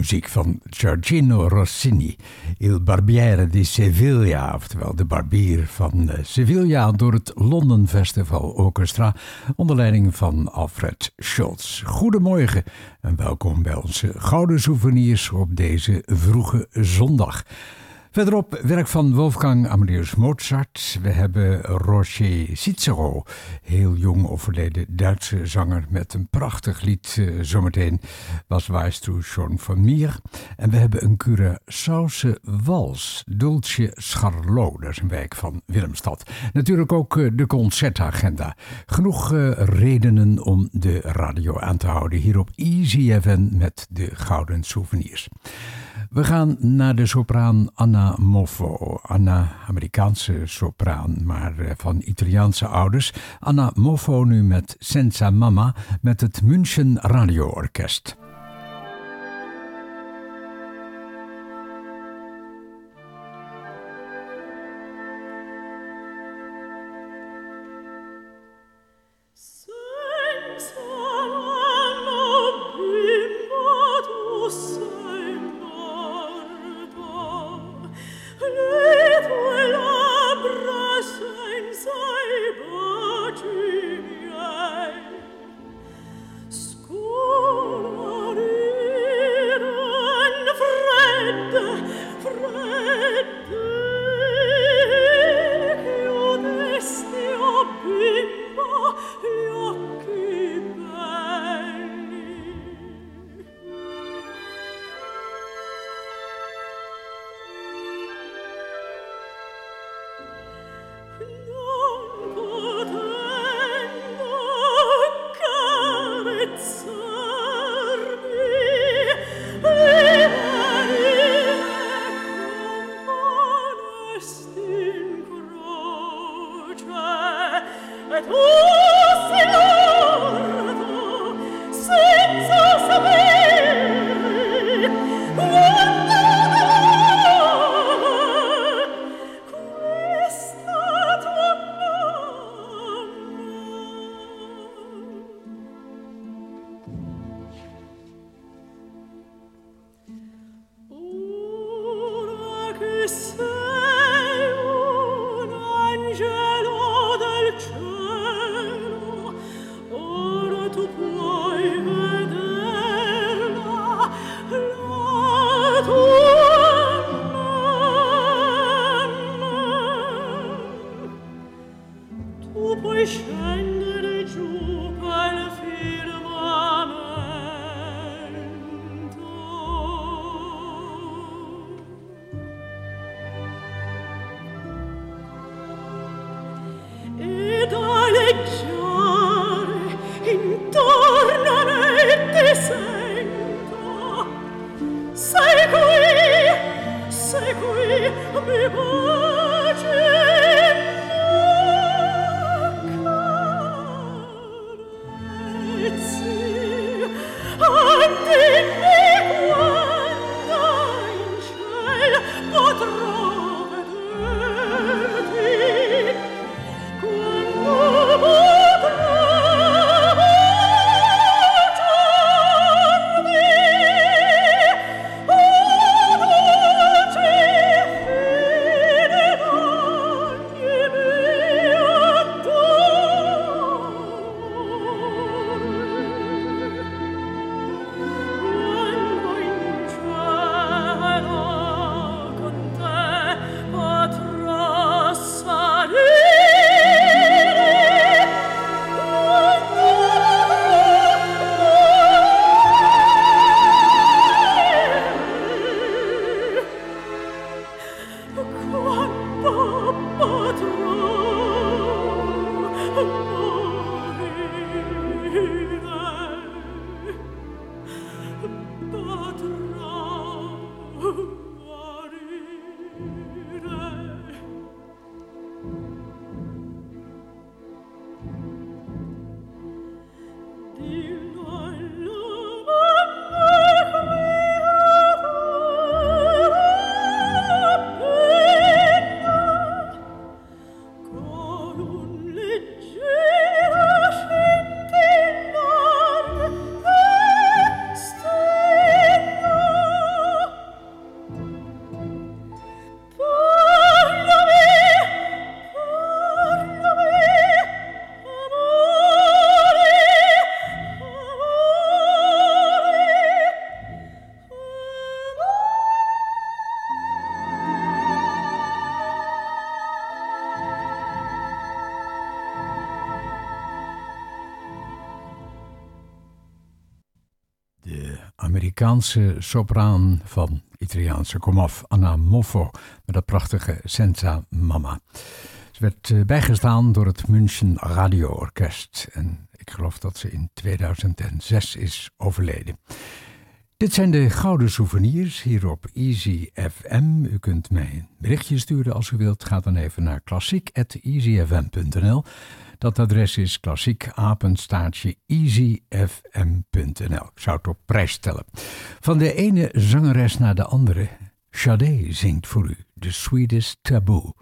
muziek van Giorgino Rossini. Il Barbiere di Sevilla, oftewel de barbier van eh, Sevilla, door het London Festival Orchestra onder leiding van Alfred Schultz. Goedemorgen en welkom bij onze Gouden Souvenirs op deze vroege zondag. Verderop werk van Wolfgang Amadeus Mozart. We hebben Roger Cicero, heel jong overleden Duitse zanger met een prachtig lied. Uh, zometeen was Weißt du schon von mir. En we hebben een Curaçaose wals, Dulce Scharlo. Dat is een werk van Willemstad. Natuurlijk ook uh, de concertagenda. Genoeg uh, redenen om de radio aan te houden hier op Easy FM met de Gouden Souvenirs. We gaan naar de sopraan Anna Moffo. Anna, Amerikaanse sopraan, maar eh, van Italiaanse ouders. Anna Moffo nu met Senza Mama met het München Radio Orkest. tu puoi scendere giù. Amerikaanse sopraan van Italiaanse komaf, Anna Moffo, met dat prachtige Senza Mama. Ze werd eh, bijgestaan door het München Radio Orkest en ik geloof dat ze in 2006 is overleden. Dit zijn de gouden souvenirs hier op Easy FM. U kunt mij een berichtje sturen als u wilt. Ga dan even naar klassiek.easyfm.nl. Dat adres is klassiekapenstaartje easyfm.nl. Ik zou het op prijs stellen. Van de ene zangeres naar de andere. Sade zingt voor u The Sweetest Taboo.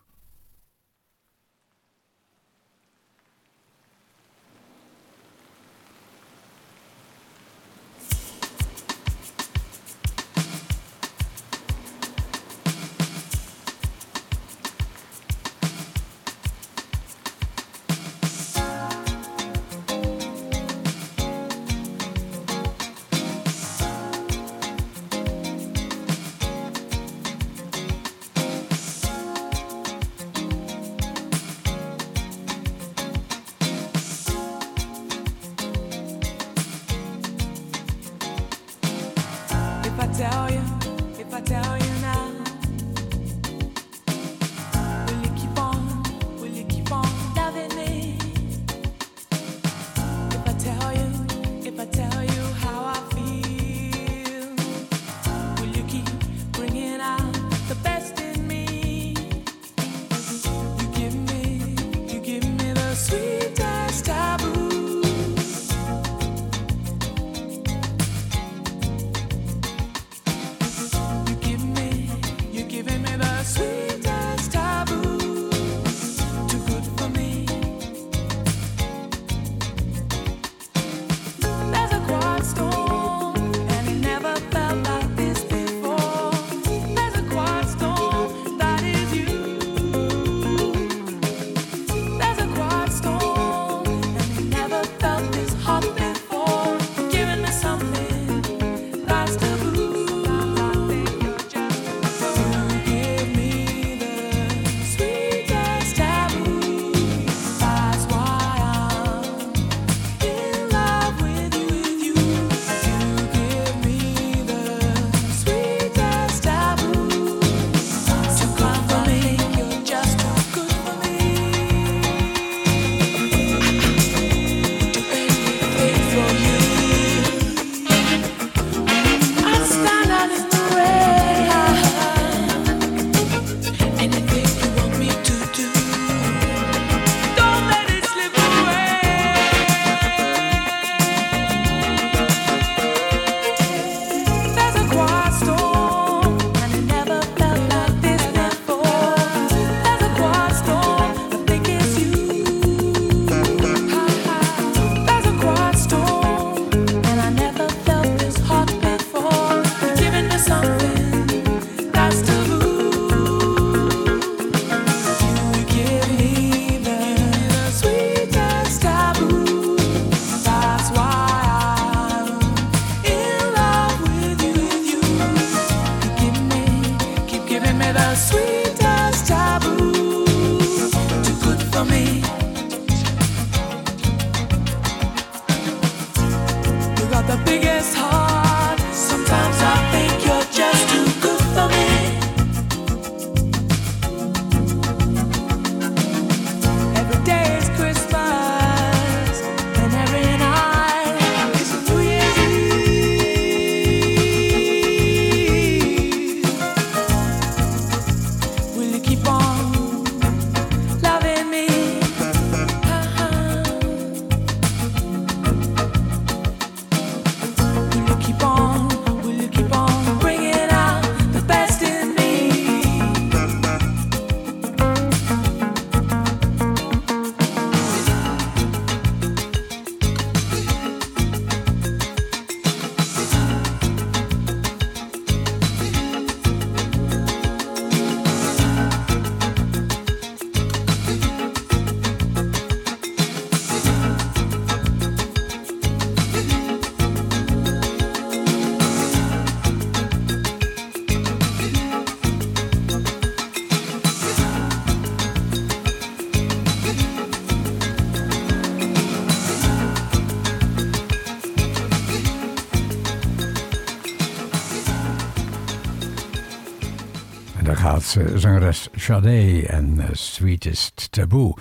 Ze, zangeres Sade en uh, Sweetest Taboo.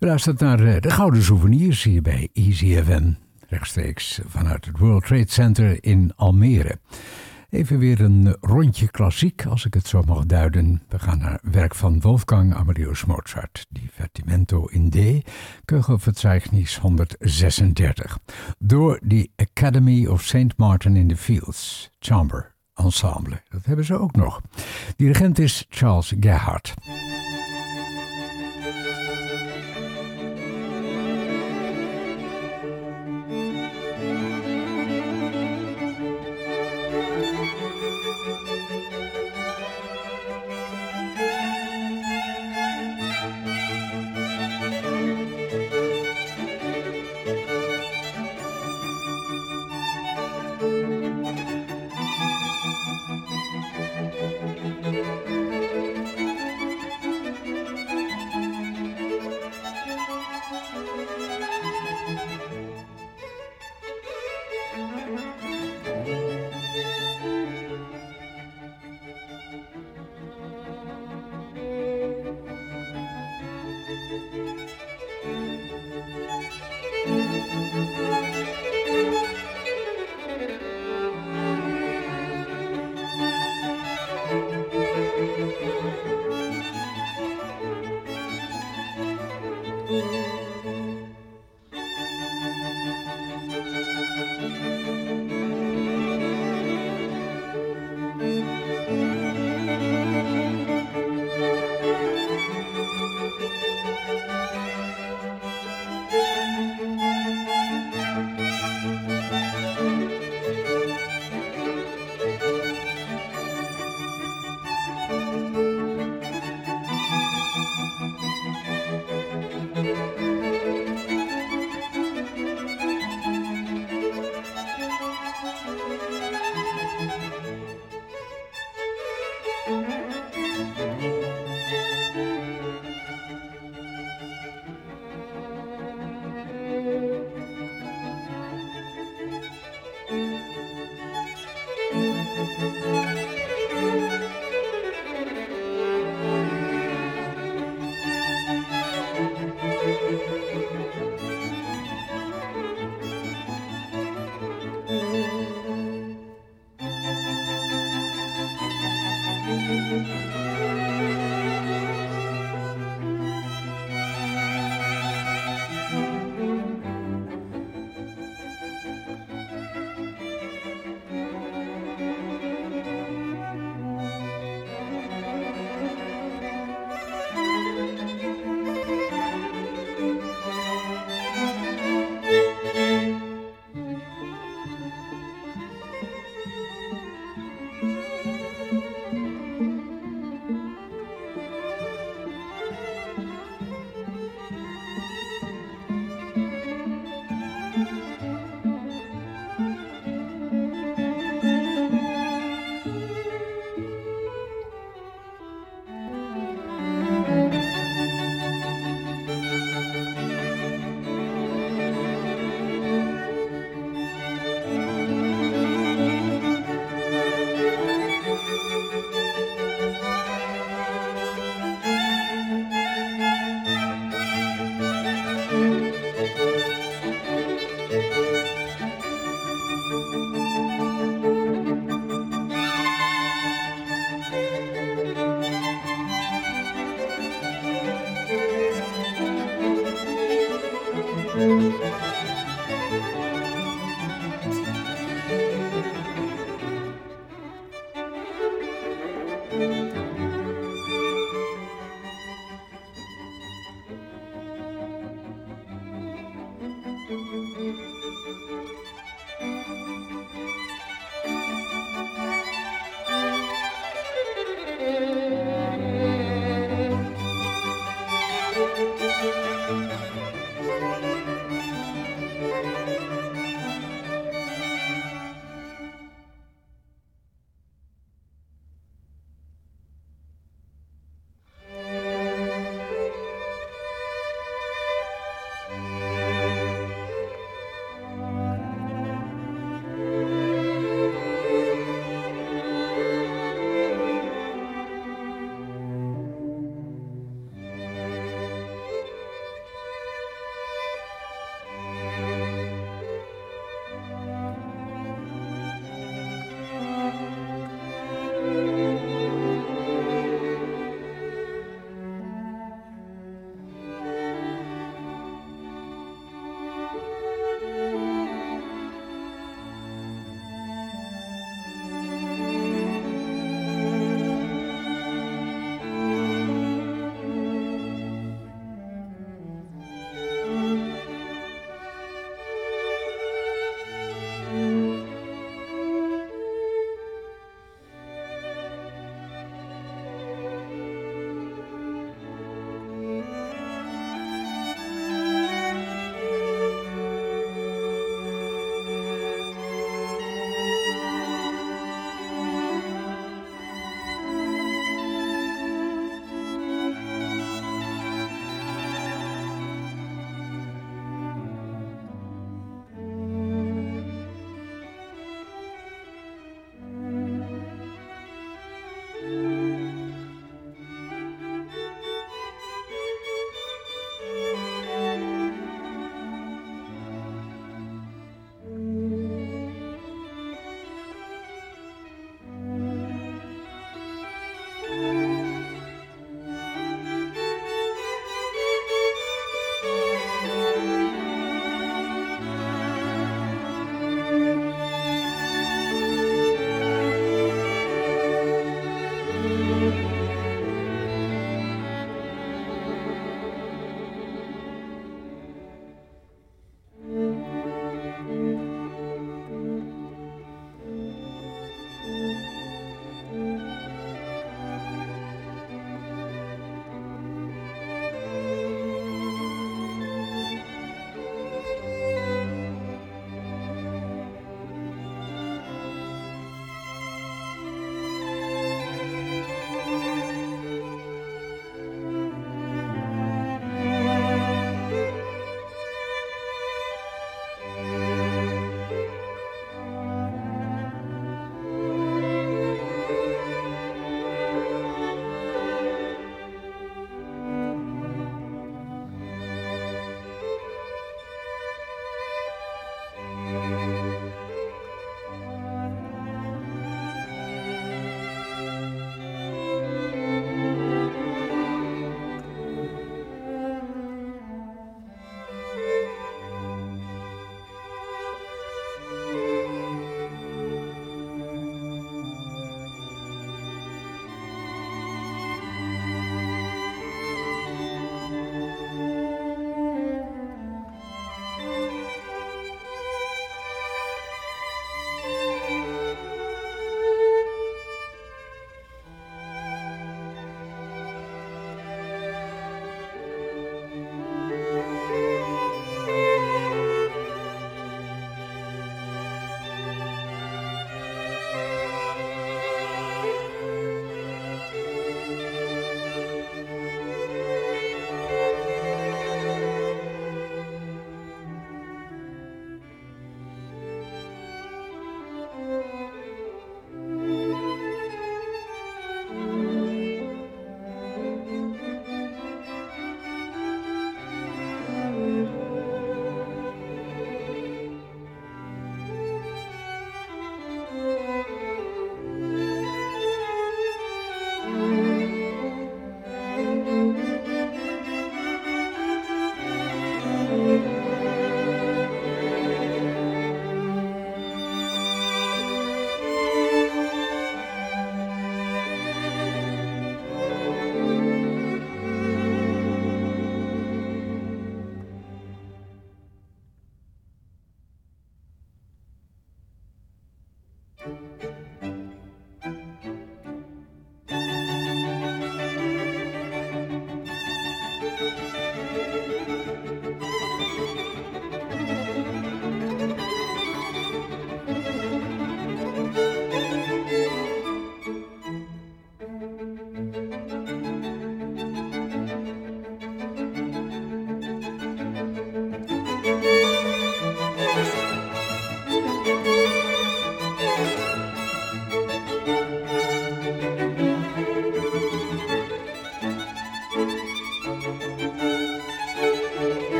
U luistert naar uh, de Gouden Souvenirs hier bij Easy FM. Rechtstreeks vanuit het World Trade Center in Almere. Even weer een rondje klassiek, als ik het zo mag duiden. We gaan naar werk van Wolfgang Amadeus Mozart, Divertimento in D, Kugelverzeichnis 136. Door de Academy of St. Martin in the Fields, Chamber Ensemble. Dat hebben ze ook nog. Dirigent is Charles Gerhardt.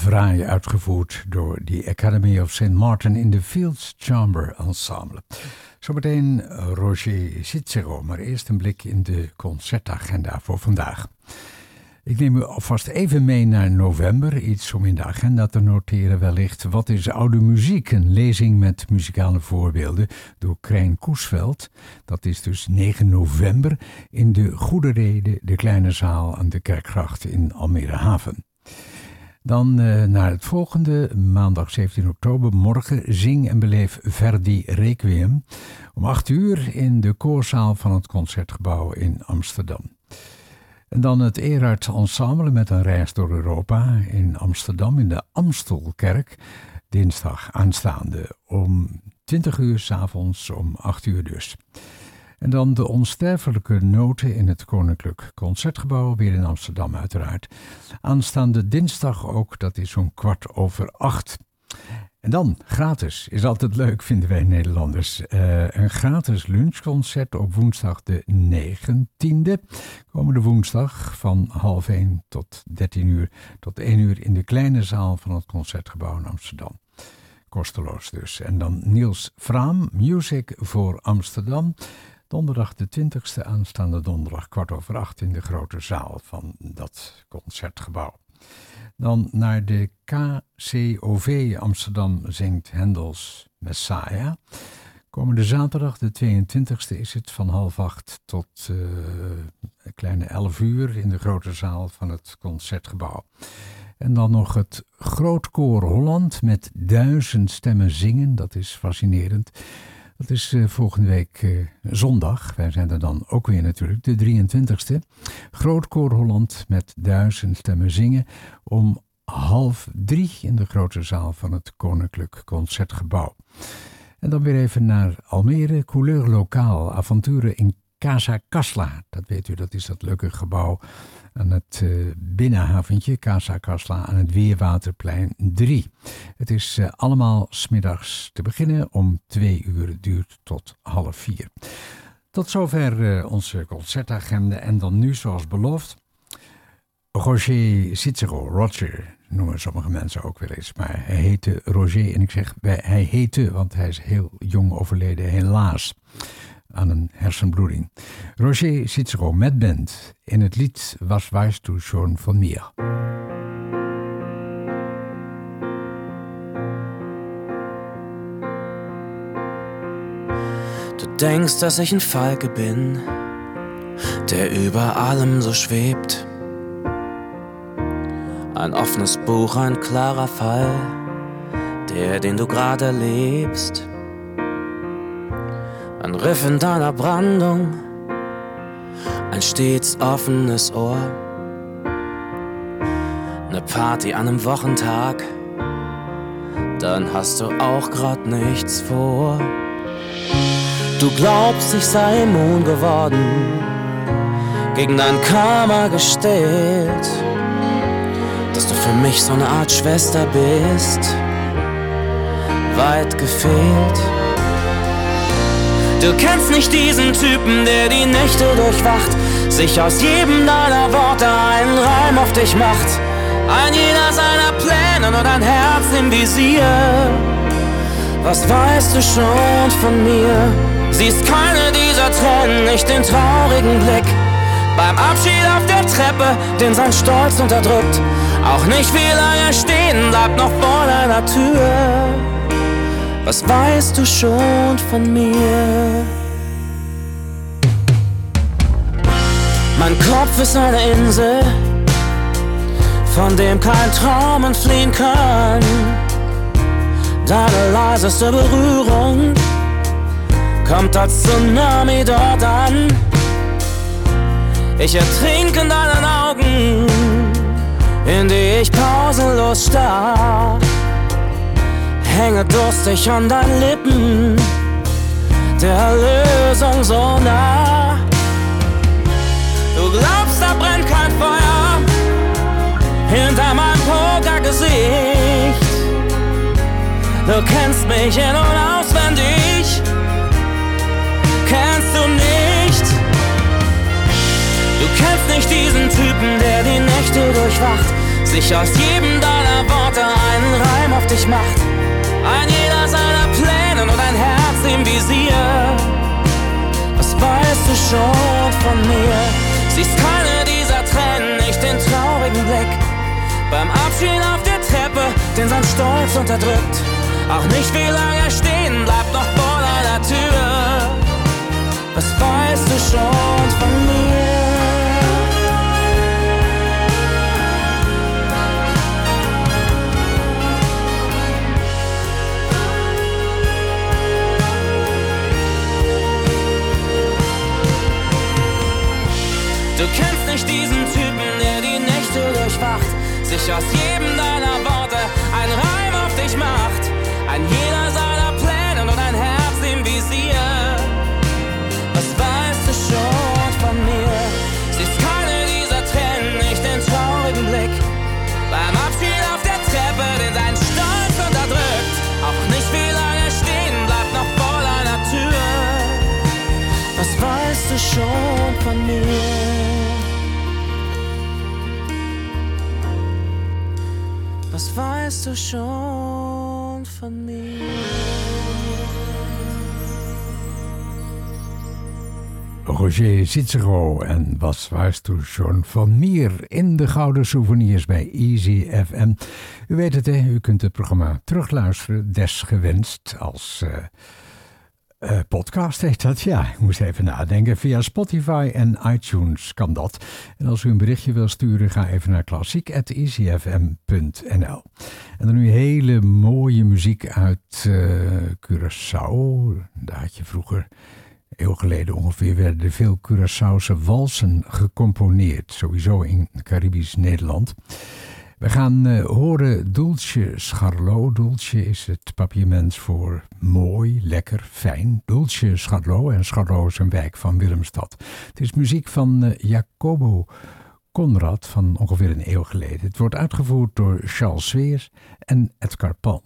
Fraai uitgevoerd door de Academy of St. Martin in de Fields Chamber Ensemble. Zometeen Roger Cicero, maar eerst een blik in de concertagenda voor vandaag. Ik neem u alvast even mee naar november, iets om in de agenda te noteren wellicht. Wat is oude muziek? Een lezing met muzikale voorbeelden door Krijn Koesveld. Dat is dus 9 november in de Goede Reden, de kleine zaal aan de Kerkgracht in Almere Haven. Dan uh, naar het volgende, maandag 17 oktober, morgen zing en beleef Verdi Requiem om 8 uur in de koorzaal van het Concertgebouw in Amsterdam. En dan het Erard Ensemble met een reis door Europa in Amsterdam in de Amstelkerk. Dinsdag aanstaande om 20 uur s avonds om 8 uur dus. En dan de onsterfelijke noten in het Koninklijk Concertgebouw, weer in Amsterdam uiteraard. Aanstaande dinsdag ook, dat is zo'n kwart over acht. En dan, gratis, is altijd leuk, vinden wij Nederlanders. Uh, een gratis lunchconcert op woensdag de 19e. Komende woensdag van half 1 tot 13 uur tot 1 uur in de kleine zaal van het Concertgebouw in Amsterdam. Kosteloos dus. En dan Niels Fraam, Music voor Amsterdam. Donderdag de 20e, aanstaande donderdag kwart over acht in de grote zaal van dat Concertgebouw. Dan naar de KCOV Amsterdam zingt Hendels Messiah. Komende zaterdag, de 22e, is het van half acht tot uh, een kleine elf uur in de grote zaal van het Concertgebouw. En dan nog het Grootkoor Holland met duizend stemmen zingen. Dat is fascinerend. Dat is uh, volgende week uh, zondag. Wij zijn er dan ook weer natuurlijk, de 23e. Grootkoor Holland met duizend stemmen zingen om half drie in de grote zaal van het Koninklijk Concertgebouw. En dan weer even naar Almere, couleur lokaal, avonturen in Casa Casla. Dat weet u, dat is dat leuke gebouw aan het uh, binnenhaventje Casa Casla aan het Weerwaterplein 3. Het is uh, allemaal smiddags te beginnen om twee uur, duurt tot half vier. Tot zover uh, onze concertagenda en dan nu zoals beloofd Roger Cicero, Roger noemen sommige mensen ook wel eens, maar hij heette Roger en ik zeg hij heette, want hij is heel jong overleden, helaas aan een hersenbloeding. Roger Cicero met band in het lied Was weißt du schon von mir? Du denkst, dass ich ein Falke bin, der über allem so schwebt. Ein offenes Buch, ein klarer Fall, der, den du gerade erlebst. Ein Riff in deiner Brandung, ein stets offenes Ohr. Eine Party an einem Wochentag, dann hast du auch grad nichts vor. Du glaubst, ich sei immun geworden, gegen dein Karma gestellt, dass du für mich so eine Art Schwester bist, weit gefehlt. Du kennst nicht diesen Typen, der die Nächte durchwacht, sich aus jedem deiner Worte einen Reim auf dich macht. Ein jeder seiner Pläne und ein Herz im Visier. Was weißt du schon von mir? Siehst keine dieser Tränen, nicht den traurigen Blick. Beim Abschied auf der Treppe, den sein Stolz unterdrückt. Auch nicht wie lange stehen bleibt noch vor deiner Tür. Was weißt du schon von mir? Mein Kopf ist eine Insel, von dem kein Traum entfliehen kann. Deine leiseste Berührung kommt als Tsunami dort an. Ich ertrinke in deinen Augen, in die ich pausenlos starr hänge durstig an deinen Lippen, der Lösung so nah. Du glaubst, da brennt kein Feuer hinter meinem Pokergesicht. Du kennst mich in- und auswendig, kennst du nicht. Du kennst nicht diesen Typen, der die Nächte durchwacht sich aus jedem deiner Worte einen Reim auf dich macht. Ein jeder seiner Pläne und ein Herz im Visier. Was weißt du schon von mir? Siehst keine dieser Tränen, nicht den traurigen Blick. Beim Abschied auf der Treppe, den sein Stolz unterdrückt. Auch nicht wie lange er stehen bleibt noch vor deiner Tür. Was weißt du schon von mir? Sich aus jedem deiner Worte ein Reim auf dich macht. Ein jeder seiner Pläne und ein Herz im Visier. Was weißt du schon von mir? Siehst keine dieser Tränen, nicht den traurigen Blick. Beim Abschied auf der Treppe, den sein Stolz unterdrückt. Auch nicht wie lange stehen bleibt noch vor deiner Tür. Was weißt du schon von mir? Weißt du schon von mir? Roger Cicero en was weißt schon van meer in de Gouden Souvenirs bij Easy FM. U weet het, hè? u kunt het programma terugluisteren, desgewenst als uh, uh, podcast heet dat. Ja, ik moest even nadenken. Via Spotify en iTunes kan dat. En als u een berichtje wil sturen, ga even naar klassiek.easyfm.nl. En dan nu hele mooie muziek uit uh, Curaçao. Daar had je vroeger eeuw geleden ongeveer werden er veel Curaçaose walsen gecomponeerd, sowieso in Caribisch Nederland. We gaan uh, horen Dulce Scharlo. Dulce is het papiament voor mooi, lekker, fijn. Dulce Scharlo en Scharlo is een wijk van Willemstad. Het is muziek van uh, Jacobo Conrad van ongeveer een eeuw geleden. Het wordt uitgevoerd door Charles Sveers en Edgar Pan.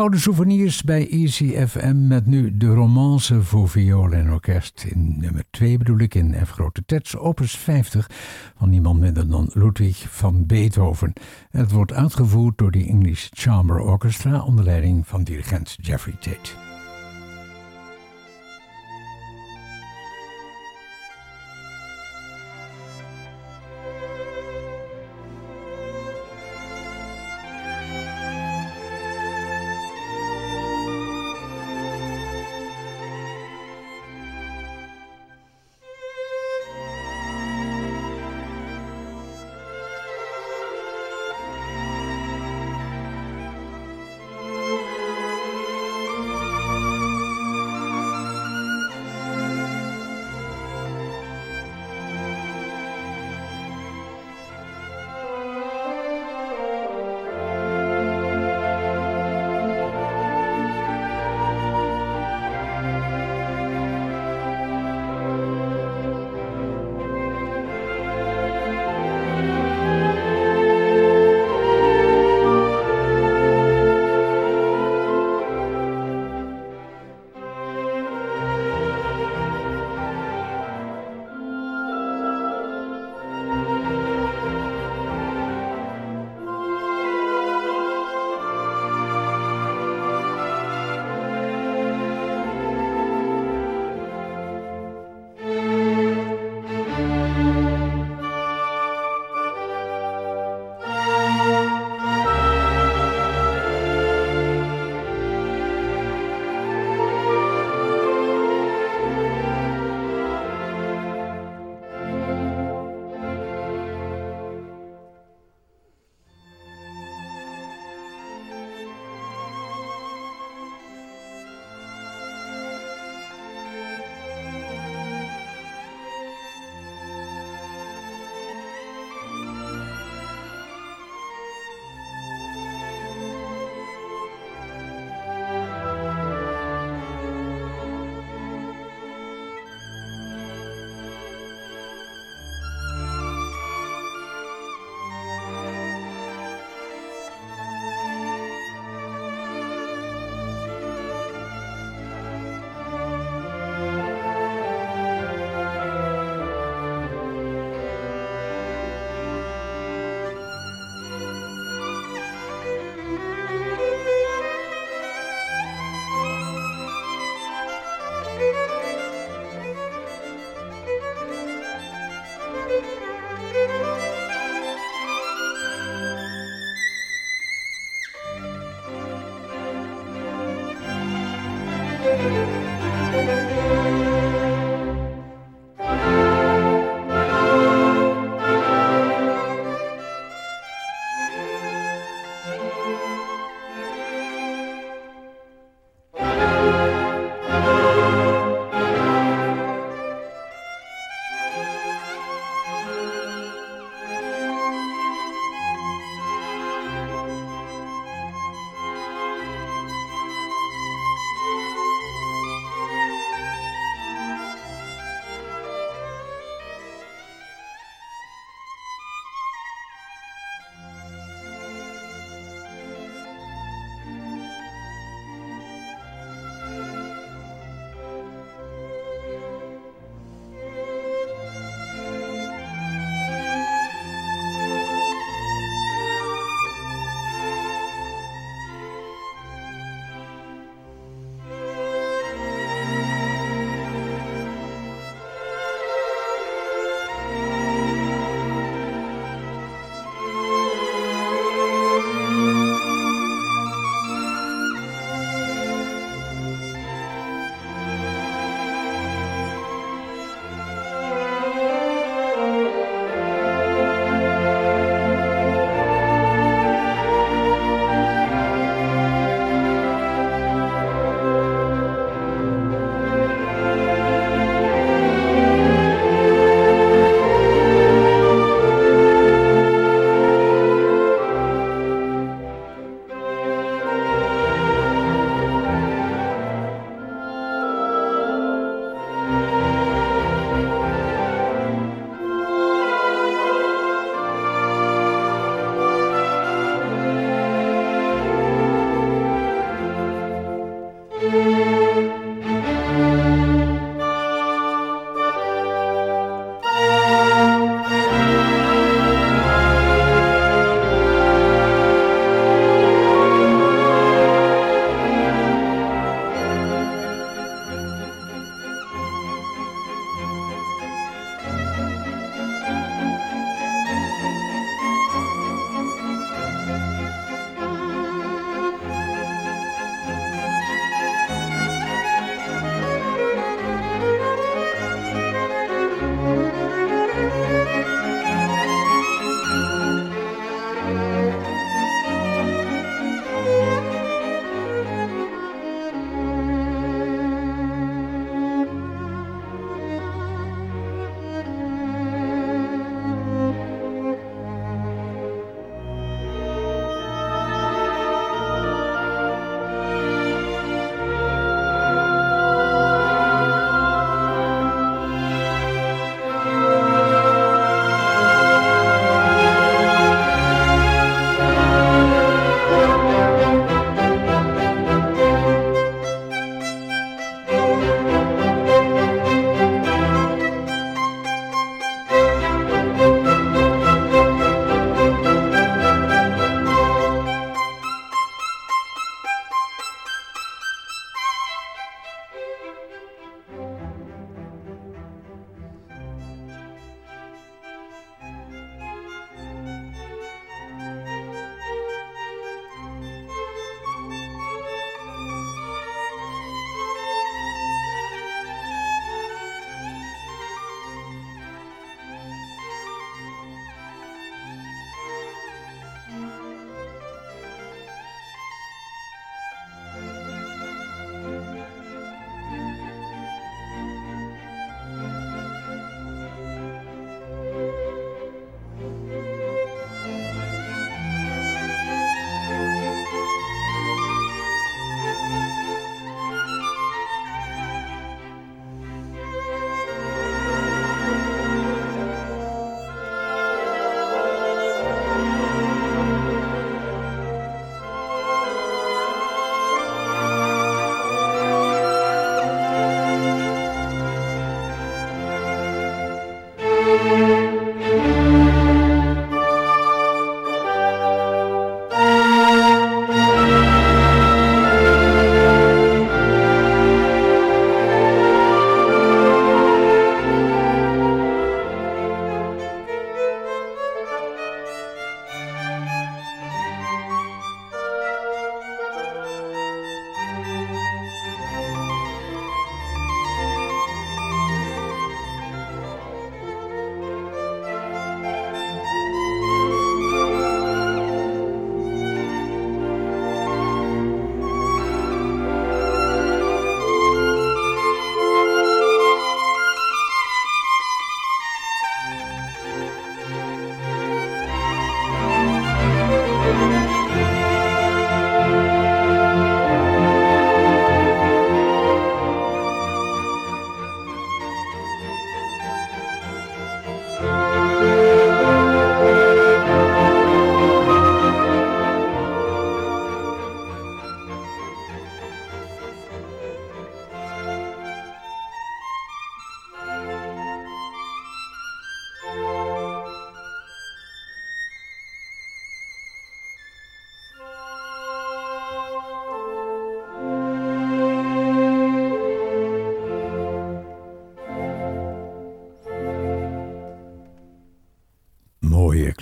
Gouden souvenirs bij Easy FM met nu de romance voor viool en orkest. In nummer 2 bedoel ik in F grote tets, opus 50 van niemand minder dan Ludwig van Beethoven. Het wordt uitgevoerd door de English Chamber Orchestra onder leiding van dirigent Jeffrey Tate.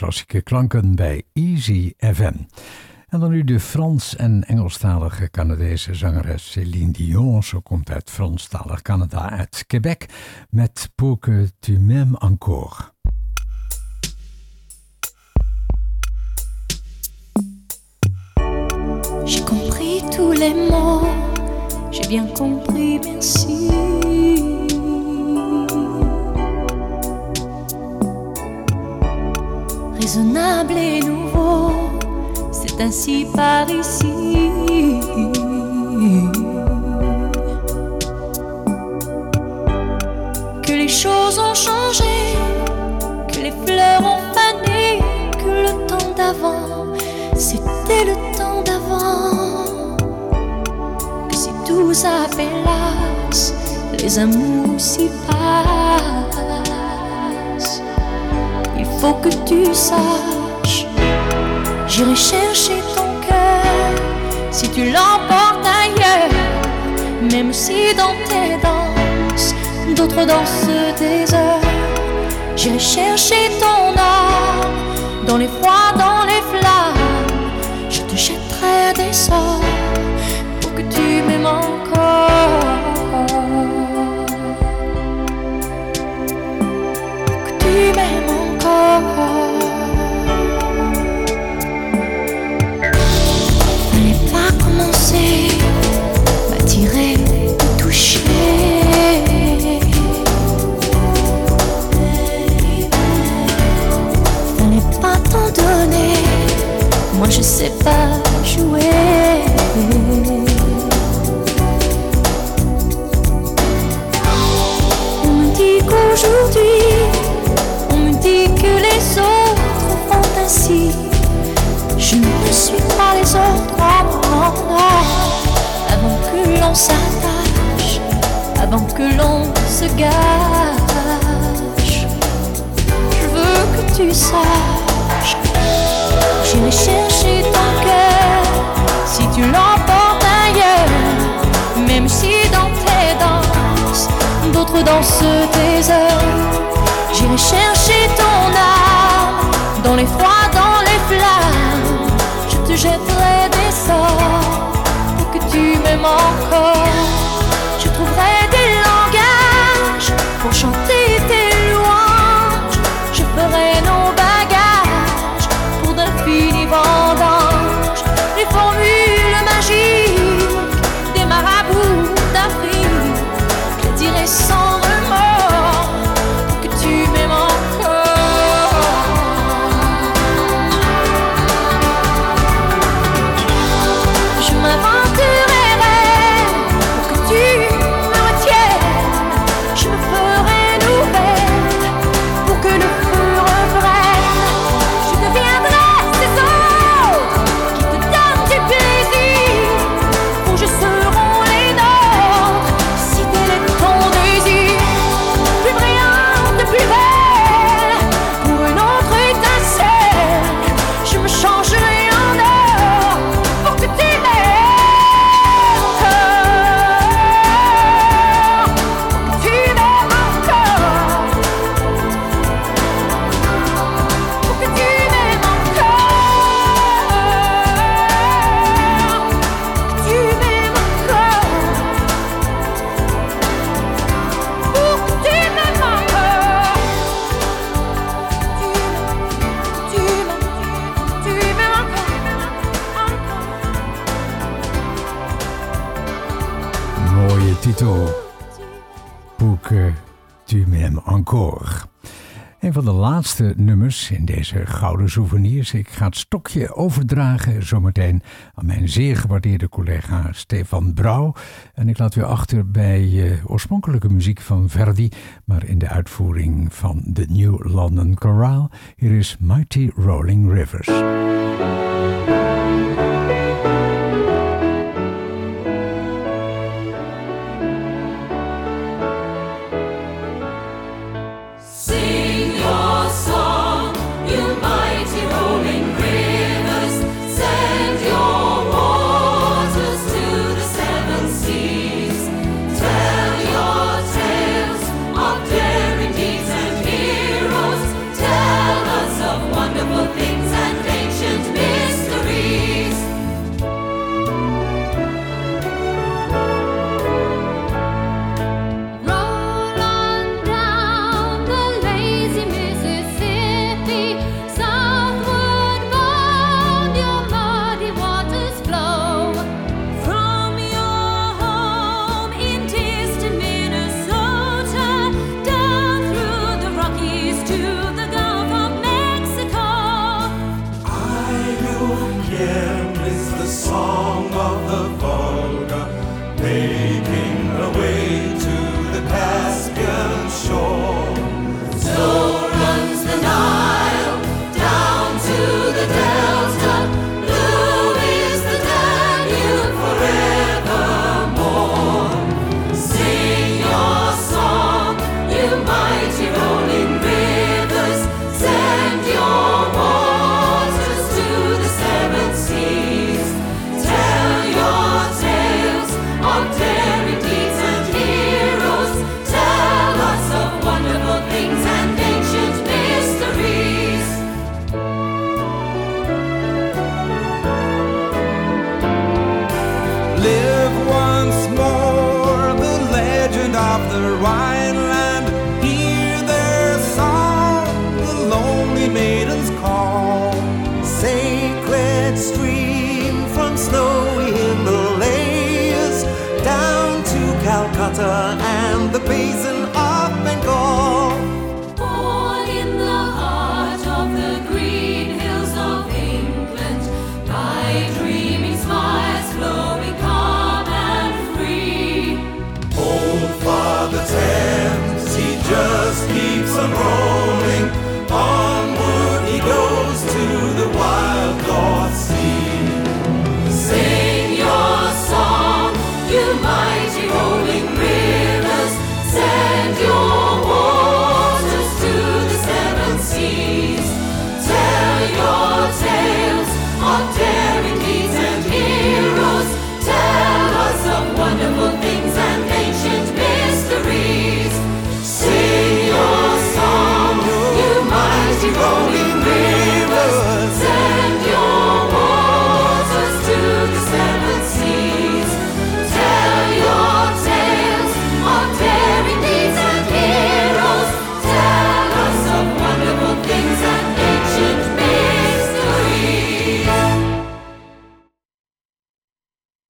Klassieke klanken bij Easy FM. En dan nu de Frans- en Engelstalige Canadese zangeres Céline Dion. Ze komt uit Franstalig Canada, uit Quebec, met Pour tu m'aimes encore. J'ai compris tous les mots, j'ai bien compris, nouveau, c'est ainsi par ici. Que les choses ont changé, que les fleurs ont fané, que le temps d'avant, c'était le temps d'avant. Que si tout s'appelasse, les amours s'y passent faut que tu saches. J'irai chercher ton cœur si tu l'emportes ailleurs, même si dans tes danses, d'autres dansent des heures. J'irai chercher ton âme dans les froids, dans les flammes. Je te jetterai des sorts je sais pas jouer. On me dit qu'aujourd'hui que les autres font ainsi. Je ne suis pas les autres, non, non, Avant que l'on s'attache, avant que l'on se gâche, je veux que tu saches. J'irai chercher ton cœur si tu l'emportes ailleurs, même si dans tes danses, d'autres dansent tes heures. J'irai chercher ton âme dans les froids, dans les flammes. Je te jetterai des sorts pour que tu m'aimes encore. In deze gouden souvenirs. Ik ga het stokje overdragen zometeen aan mijn zeer gewaardeerde collega Stefan Brouw. En ik laat u achter bij uh, oorspronkelijke muziek van Verdi, maar in de uitvoering van de New London Chorale. Hier is Mighty Rolling Rivers.